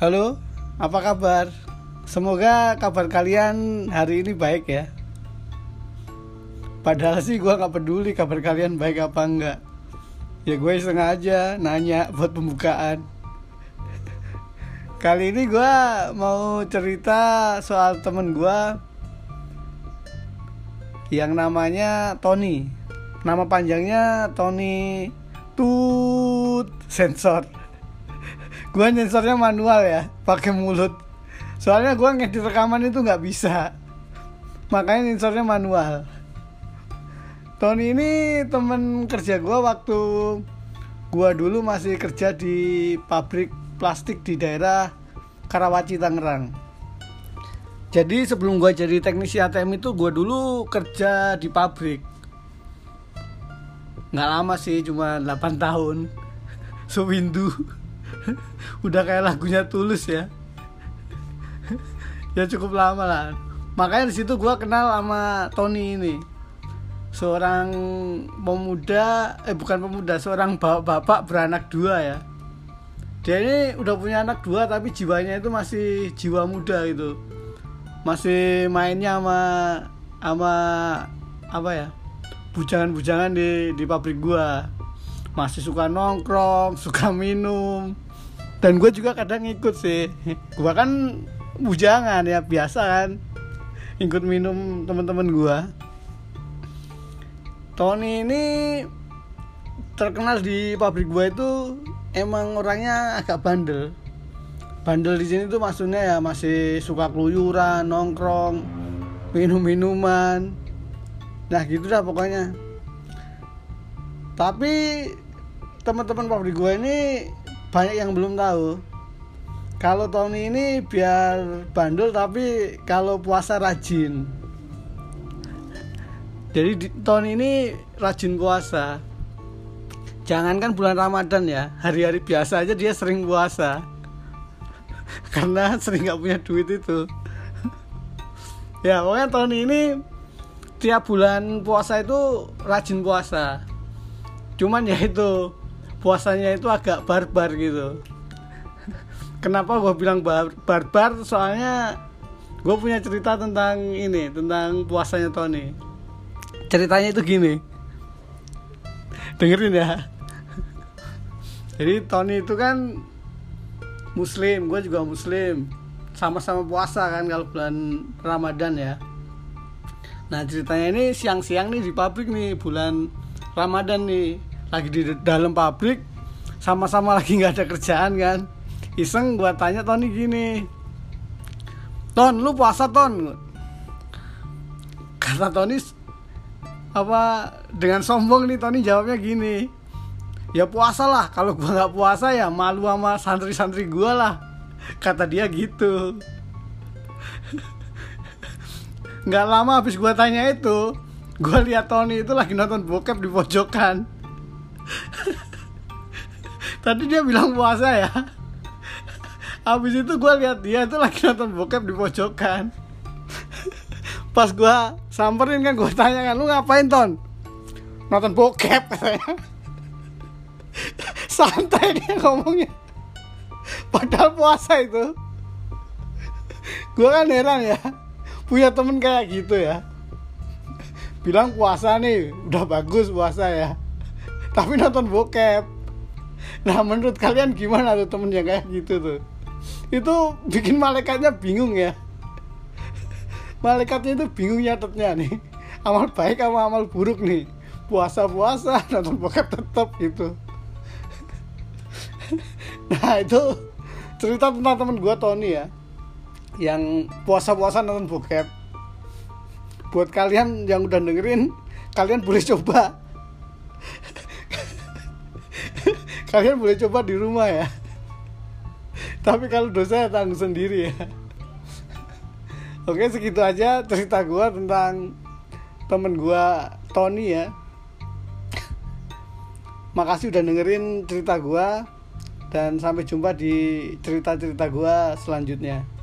Halo, apa kabar? Semoga kabar kalian hari ini baik ya. Padahal sih gue nggak peduli kabar kalian baik apa enggak. Ya gue sengaja nanya buat pembukaan. Kali ini gue mau cerita soal temen gue yang namanya Tony. Nama panjangnya Tony Tut Sensor. Gue sensornya manual ya, pakai mulut. Soalnya gue ngedit rekaman itu nggak bisa, makanya sensornya manual. Tony ini temen kerja gue waktu gue dulu masih kerja di pabrik plastik di daerah Karawaci Tangerang. Jadi sebelum gue jadi teknisi ATM itu gue dulu kerja di pabrik. Nggak lama sih, cuma 8 tahun. Sewindu. Udah kayak lagunya Tulus ya. ya cukup lama lah. Makanya di situ gue kenal sama Tony ini. Seorang pemuda, eh bukan pemuda, seorang bapak beranak dua ya. Dia ini udah punya anak dua tapi jiwanya itu masih jiwa muda gitu. Masih mainnya sama sama apa ya? bujangan-bujangan di di pabrik gua masih suka nongkrong suka minum. Dan gue juga kadang ikut sih. Gua kan bujangan ya biasa kan. Ikut minum teman-teman gua. Tony ini terkenal di pabrik gua itu emang orangnya agak bandel. Bandel di sini tuh maksudnya ya masih suka keluyuran nongkrong minum minuman nah gitu dah pokoknya tapi teman-teman pabrik gue ini banyak yang belum tahu. Kalau Tony ini biar bandel tapi kalau puasa rajin. Jadi Tony ini rajin puasa. Jangankan bulan Ramadan ya hari-hari biasa aja dia sering puasa. Karena sering nggak punya duit itu. Ya pokoknya Tony ini tiap bulan puasa itu rajin puasa cuman ya itu puasanya itu agak barbar gitu. Kenapa gue bilang bar barbar? Soalnya gue punya cerita tentang ini tentang puasanya Tony. Ceritanya itu gini. Dengerin ya. Jadi Tony itu kan muslim gue juga muslim. Sama-sama puasa kan kalau bulan Ramadan ya. Nah ceritanya ini siang-siang nih di pabrik nih bulan Ramadan nih lagi di dalam pabrik sama-sama lagi nggak ada kerjaan kan? Iseng gua tanya Tony gini. Ton lu puasa Ton? Kata Tony apa dengan sombong nih Tony jawabnya gini. Ya puasa lah kalau gua nggak puasa ya malu sama santri-santri gua lah. Kata dia gitu. Nggak lama habis gue tanya itu gue lihat Tony itu lagi nonton bokep di pojokan tadi dia bilang puasa ya. Habis itu gue lihat dia itu lagi nonton bokep di pojokan. Pas gue samperin kan gue tanya kan lu ngapain ton? Nonton bokep katanya. Santai dia ngomongnya. Padahal puasa itu gue kan heran ya punya temen kayak gitu ya. Bilang puasa nih udah bagus puasa ya tapi nonton bokep nah menurut kalian gimana tuh temen yang kayak gitu tuh. Itu bikin malaikatnya bingung ya. Malaikatnya itu bingung nyatetnya nih. Amal baik sama amal buruk nih. Puasa puasa nonton bokep tetap gitu. Nah itu cerita tentang temen gue Tony ya yang puasa-puasa nonton bokep. Buat kalian yang udah dengerin kalian boleh coba kalian boleh coba di rumah ya. Tapi kalau dosa ya tanggung sendiri ya. Oke segitu aja cerita gue tentang temen gue Tony ya. Makasih udah dengerin cerita gue dan sampai jumpa di cerita-cerita gue selanjutnya